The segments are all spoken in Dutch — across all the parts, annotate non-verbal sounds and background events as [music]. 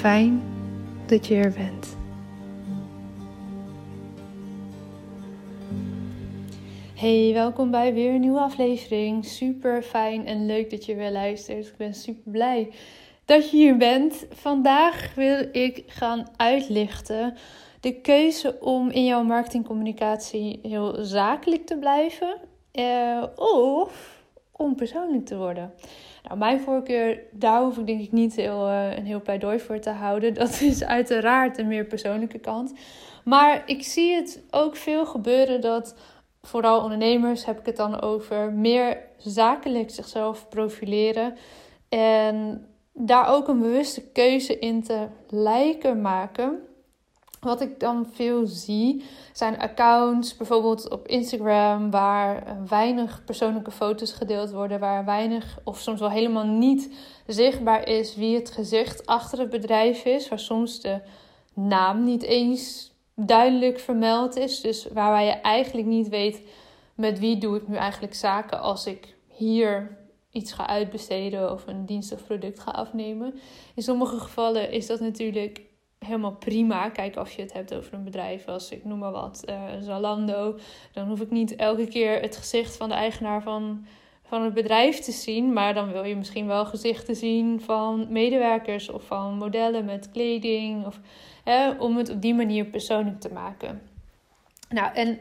Fijn dat je er bent. Hey, welkom bij weer een nieuwe aflevering. Super fijn en leuk dat je weer luistert. Ik ben super blij dat je hier bent. Vandaag wil ik gaan uitlichten de keuze om in jouw marketingcommunicatie heel zakelijk te blijven eh, of om persoonlijk te worden. Nou, mijn voorkeur, daar hoef ik denk ik niet heel, uh, een heel pleidooi voor te houden. [laughs] Dat is uiteraard een meer persoonlijke kant. Maar ik zie het ook veel gebeuren dat vooral ondernemers, heb ik het dan over, meer zakelijk zichzelf profileren. En daar ook een bewuste keuze in te lijken maken. Wat ik dan veel zie zijn accounts, bijvoorbeeld op Instagram, waar weinig persoonlijke foto's gedeeld worden, waar weinig of soms wel helemaal niet zichtbaar is wie het gezicht achter het bedrijf is, waar soms de naam niet eens duidelijk vermeld is. Dus waar je eigenlijk niet weet met wie doe ik nu eigenlijk zaken als ik hier iets ga uitbesteden of een dienst of product ga afnemen. In sommige gevallen is dat natuurlijk helemaal prima. Kijk, als je het hebt over een bedrijf als, ik noem maar wat, uh, Zalando. Dan hoef ik niet elke keer het gezicht van de eigenaar van, van het bedrijf te zien. Maar dan wil je misschien wel gezichten zien van medewerkers of van modellen met kleding. Of, hè, om het op die manier persoonlijk te maken. Nou, en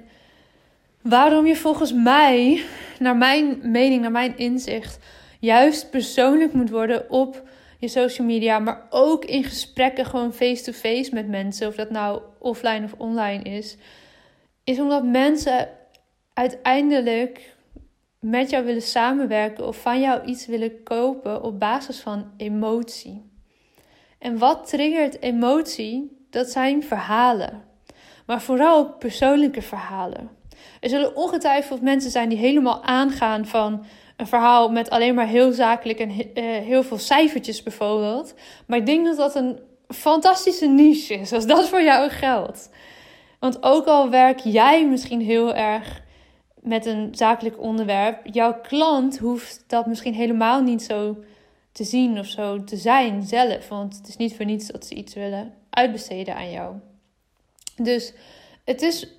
waarom je volgens mij, naar mijn mening, naar mijn inzicht, juist persoonlijk moet worden op je social media, maar ook in gesprekken gewoon face-to-face met mensen, of dat nou offline of online is, is omdat mensen uiteindelijk met jou willen samenwerken of van jou iets willen kopen op basis van emotie. En wat triggert emotie? Dat zijn verhalen, maar vooral persoonlijke verhalen. Er zullen ongetwijfeld mensen zijn die helemaal aangaan van een verhaal met alleen maar heel zakelijk en eh, heel veel cijfertjes bijvoorbeeld. Maar ik denk dat dat een fantastische niche is, als dat voor jou geldt. Want ook al werk jij misschien heel erg met een zakelijk onderwerp, jouw klant hoeft dat misschien helemaal niet zo te zien of zo te zijn zelf. Want het is niet voor niets dat ze iets willen uitbesteden aan jou. Dus het is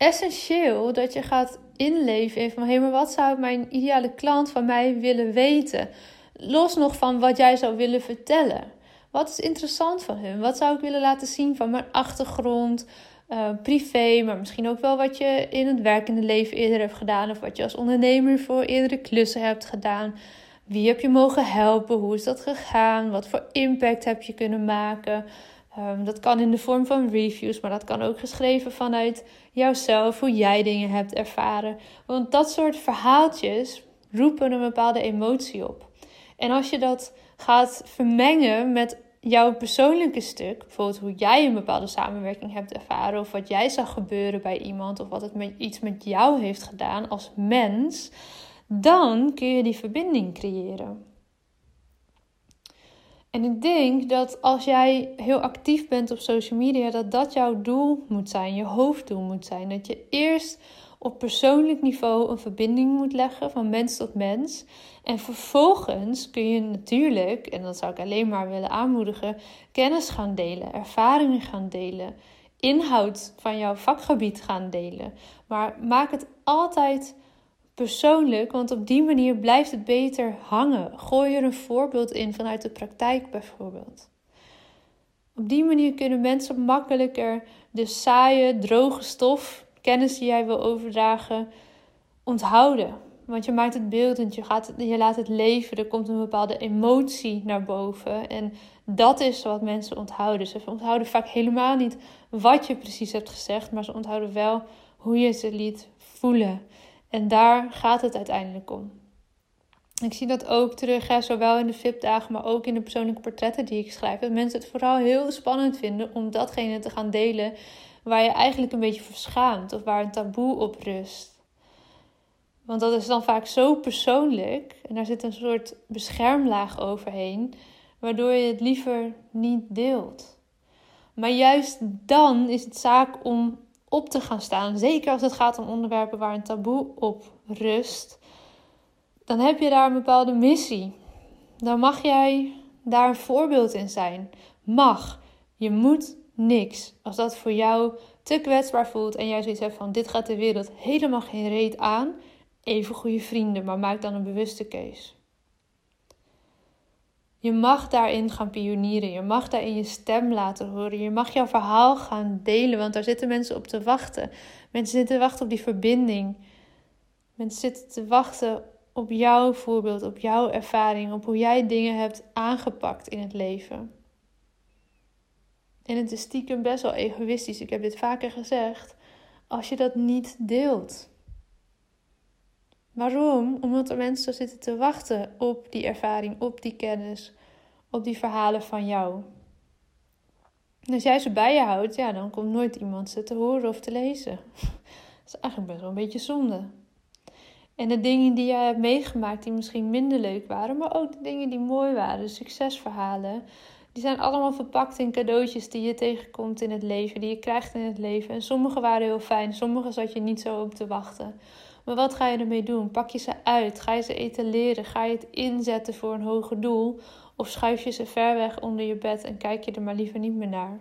essentieel dat je gaat inleven in van hé, maar wat zou mijn ideale klant van mij willen weten? Los nog van wat jij zou willen vertellen. Wat is interessant van hun? Wat zou ik willen laten zien van mijn achtergrond, uh, privé, maar misschien ook wel wat je in het werkende leven eerder hebt gedaan of wat je als ondernemer voor eerdere klussen hebt gedaan. Wie heb je mogen helpen? Hoe is dat gegaan? Wat voor impact heb je kunnen maken? Um, dat kan in de vorm van reviews, maar dat kan ook geschreven vanuit jouzelf, hoe jij dingen hebt ervaren. Want dat soort verhaaltjes roepen een bepaalde emotie op. En als je dat gaat vermengen met jouw persoonlijke stuk, bijvoorbeeld hoe jij een bepaalde samenwerking hebt ervaren, of wat jij zag gebeuren bij iemand, of wat het iets met jou heeft gedaan als mens, dan kun je die verbinding creëren. En ik denk dat als jij heel actief bent op social media, dat dat jouw doel moet zijn, je hoofddoel moet zijn. Dat je eerst op persoonlijk niveau een verbinding moet leggen van mens tot mens. En vervolgens kun je natuurlijk, en dat zou ik alleen maar willen aanmoedigen, kennis gaan delen, ervaringen gaan delen, inhoud van jouw vakgebied gaan delen. Maar maak het altijd persoonlijk, want op die manier blijft het beter hangen. Gooi er een voorbeeld in vanuit de praktijk bijvoorbeeld. Op die manier kunnen mensen makkelijker de saaie, droge stof, kennis die jij wil overdragen, onthouden. Want je maakt het beeldend, je, je laat het leven, er komt een bepaalde emotie naar boven. En dat is wat mensen onthouden. Ze onthouden vaak helemaal niet wat je precies hebt gezegd, maar ze onthouden wel hoe je ze liet voelen. En daar gaat het uiteindelijk om. Ik zie dat ook terug, hè, zowel in de VIP-dagen, maar ook in de persoonlijke portretten die ik schrijf. Dat mensen het vooral heel spannend vinden om datgene te gaan delen waar je eigenlijk een beetje verschaamt of waar een taboe op rust. Want dat is dan vaak zo persoonlijk en daar zit een soort beschermlaag overheen, waardoor je het liever niet deelt. Maar juist dan is het zaak om op te gaan staan. Zeker als het gaat om onderwerpen waar een taboe op rust. Dan heb je daar een bepaalde missie. Dan mag jij daar een voorbeeld in zijn. Mag. Je moet niks. Als dat voor jou te kwetsbaar voelt en jij zoiets hebt van dit gaat de wereld helemaal geen reet aan. Even goede vrienden, maar maak dan een bewuste keus. Je mag daarin gaan pionieren. Je mag daarin je stem laten horen. Je mag jouw verhaal gaan delen, want daar zitten mensen op te wachten. Mensen zitten te wachten op die verbinding. Mensen zitten te wachten op jouw voorbeeld, op jouw ervaring, op hoe jij dingen hebt aangepakt in het leven. En het is stiekem best wel egoïstisch. Ik heb dit vaker gezegd. Als je dat niet deelt. Waarom? Omdat er mensen zitten te wachten op die ervaring, op die kennis, op die verhalen van jou. Als jij ze bij je houdt, ja, dan komt nooit iemand ze te horen of te lezen. [laughs] Dat is eigenlijk best wel een beetje zonde. En de dingen die jij hebt meegemaakt, die misschien minder leuk waren, maar ook de dingen die mooi waren, succesverhalen, die zijn allemaal verpakt in cadeautjes die je tegenkomt in het leven, die je krijgt in het leven. En sommige waren heel fijn, sommige zat je niet zo op te wachten. Maar wat ga je ermee doen? Pak je ze uit? Ga je ze etaleren? Ga je het inzetten voor een hoger doel? Of schuif je ze ver weg onder je bed en kijk je er maar liever niet meer naar?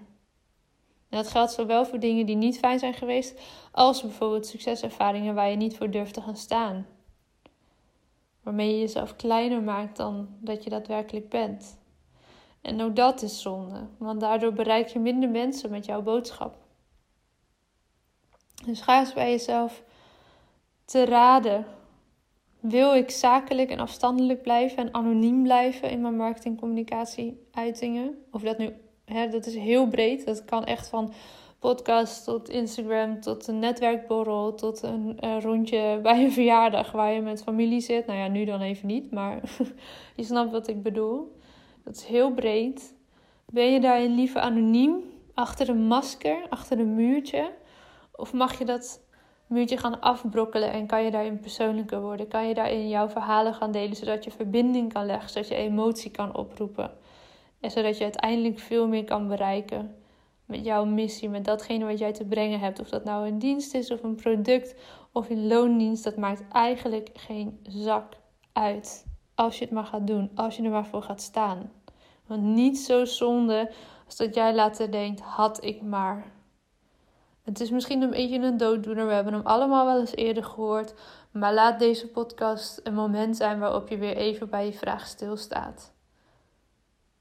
En dat geldt zowel voor dingen die niet fijn zijn geweest, als bijvoorbeeld succeservaringen waar je niet voor durft te gaan staan. Waarmee je jezelf kleiner maakt dan dat je daadwerkelijk bent. En ook dat is zonde, want daardoor bereik je minder mensen met jouw boodschap. Dus ga eens bij jezelf te raden. Wil ik zakelijk en afstandelijk blijven en anoniem blijven in mijn marketingcommunicatie-uitingen? Of dat nu, hè, dat is heel breed. Dat kan echt van podcast tot Instagram, tot een netwerkborrel, tot een, een rondje bij een verjaardag waar je met familie zit. Nou ja, nu dan even niet, maar [laughs] je snapt wat ik bedoel. Dat is heel breed. Ben je daarin liever anoniem, achter een masker, achter een muurtje? Of mag je dat muurtje gaan afbrokkelen en kan je daarin persoonlijker worden? Kan je daarin jouw verhalen gaan delen, zodat je verbinding kan leggen, zodat je emotie kan oproepen? En zodat je uiteindelijk veel meer kan bereiken met jouw missie, met datgene wat jij te brengen hebt. Of dat nou een dienst is of een product of een loondienst, dat maakt eigenlijk geen zak uit. Als je het maar gaat doen, als je er maar voor gaat staan. Want niet zo zonde als dat jij later denkt: had ik maar. Het is misschien een beetje een dooddoener, we hebben hem allemaal wel eens eerder gehoord. Maar laat deze podcast een moment zijn waarop je weer even bij je vraag stilstaat.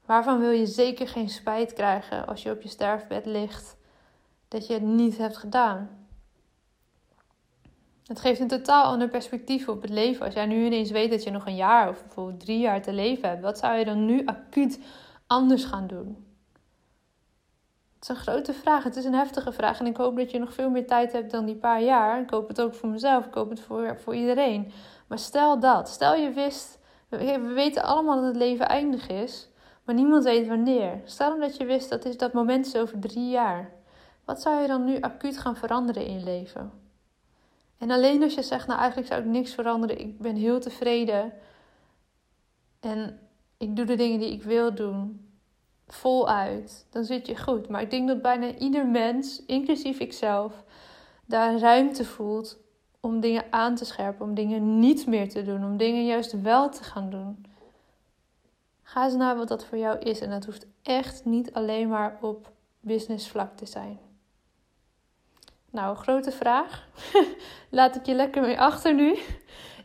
Waarvan wil je zeker geen spijt krijgen als je op je sterfbed ligt dat je het niet hebt gedaan? Het geeft een totaal ander perspectief op het leven. Als jij nu ineens weet dat je nog een jaar of bijvoorbeeld drie jaar te leven hebt, wat zou je dan nu acuut anders gaan doen? Het is een grote vraag. Het is een heftige vraag. En ik hoop dat je nog veel meer tijd hebt dan die paar jaar. Ik hoop het ook voor mezelf. Ik hoop het voor, voor iedereen. Maar stel dat. Stel je wist. We weten allemaal dat het leven eindig is. Maar niemand weet wanneer. Stel dat je wist dat is, dat moment is over drie jaar. Wat zou je dan nu acuut gaan veranderen in je leven? En alleen als je zegt, nou eigenlijk zou ik niks veranderen. Ik ben heel tevreden. En ik doe de dingen die ik wil doen voluit, dan zit je goed. Maar ik denk dat bijna ieder mens, inclusief ikzelf, daar ruimte voelt om dingen aan te scherpen, om dingen niet meer te doen, om dingen juist wel te gaan doen. Ga eens naar wat dat voor jou is en dat hoeft echt niet alleen maar op businessvlak te zijn. Nou, grote vraag. [laughs] Laat ik je lekker mee achter nu.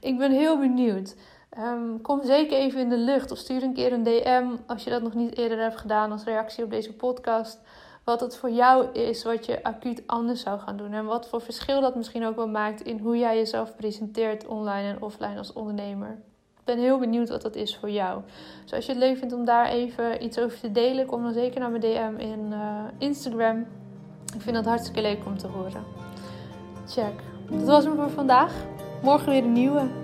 Ik ben heel benieuwd. Um, kom zeker even in de lucht of stuur een keer een DM als je dat nog niet eerder hebt gedaan als reactie op deze podcast. Wat het voor jou is, wat je acuut anders zou gaan doen. En wat voor verschil dat misschien ook wel maakt in hoe jij jezelf presenteert online en offline als ondernemer. Ik ben heel benieuwd wat dat is voor jou. Dus als je het leuk vindt om daar even iets over te delen, kom dan zeker naar mijn DM in uh, Instagram. Ik vind dat hartstikke leuk om te horen. Check. Dat was hem voor vandaag. Morgen weer een nieuwe.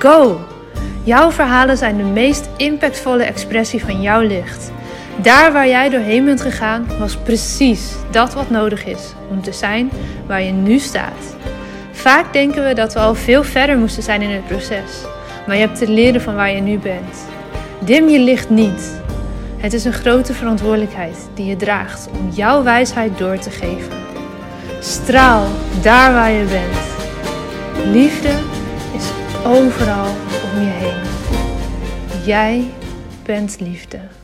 Go! Jouw verhalen zijn de meest impactvolle expressie van jouw licht. Daar waar jij doorheen bent gegaan, was precies dat wat nodig is om te zijn waar je nu staat. Vaak denken we dat we al veel verder moesten zijn in het proces, maar je hebt te leren van waar je nu bent. Dim je licht niet. Het is een grote verantwoordelijkheid die je draagt om jouw wijsheid door te geven. Straal daar waar je bent. Liefde overal om je heen. Jij bent liefde.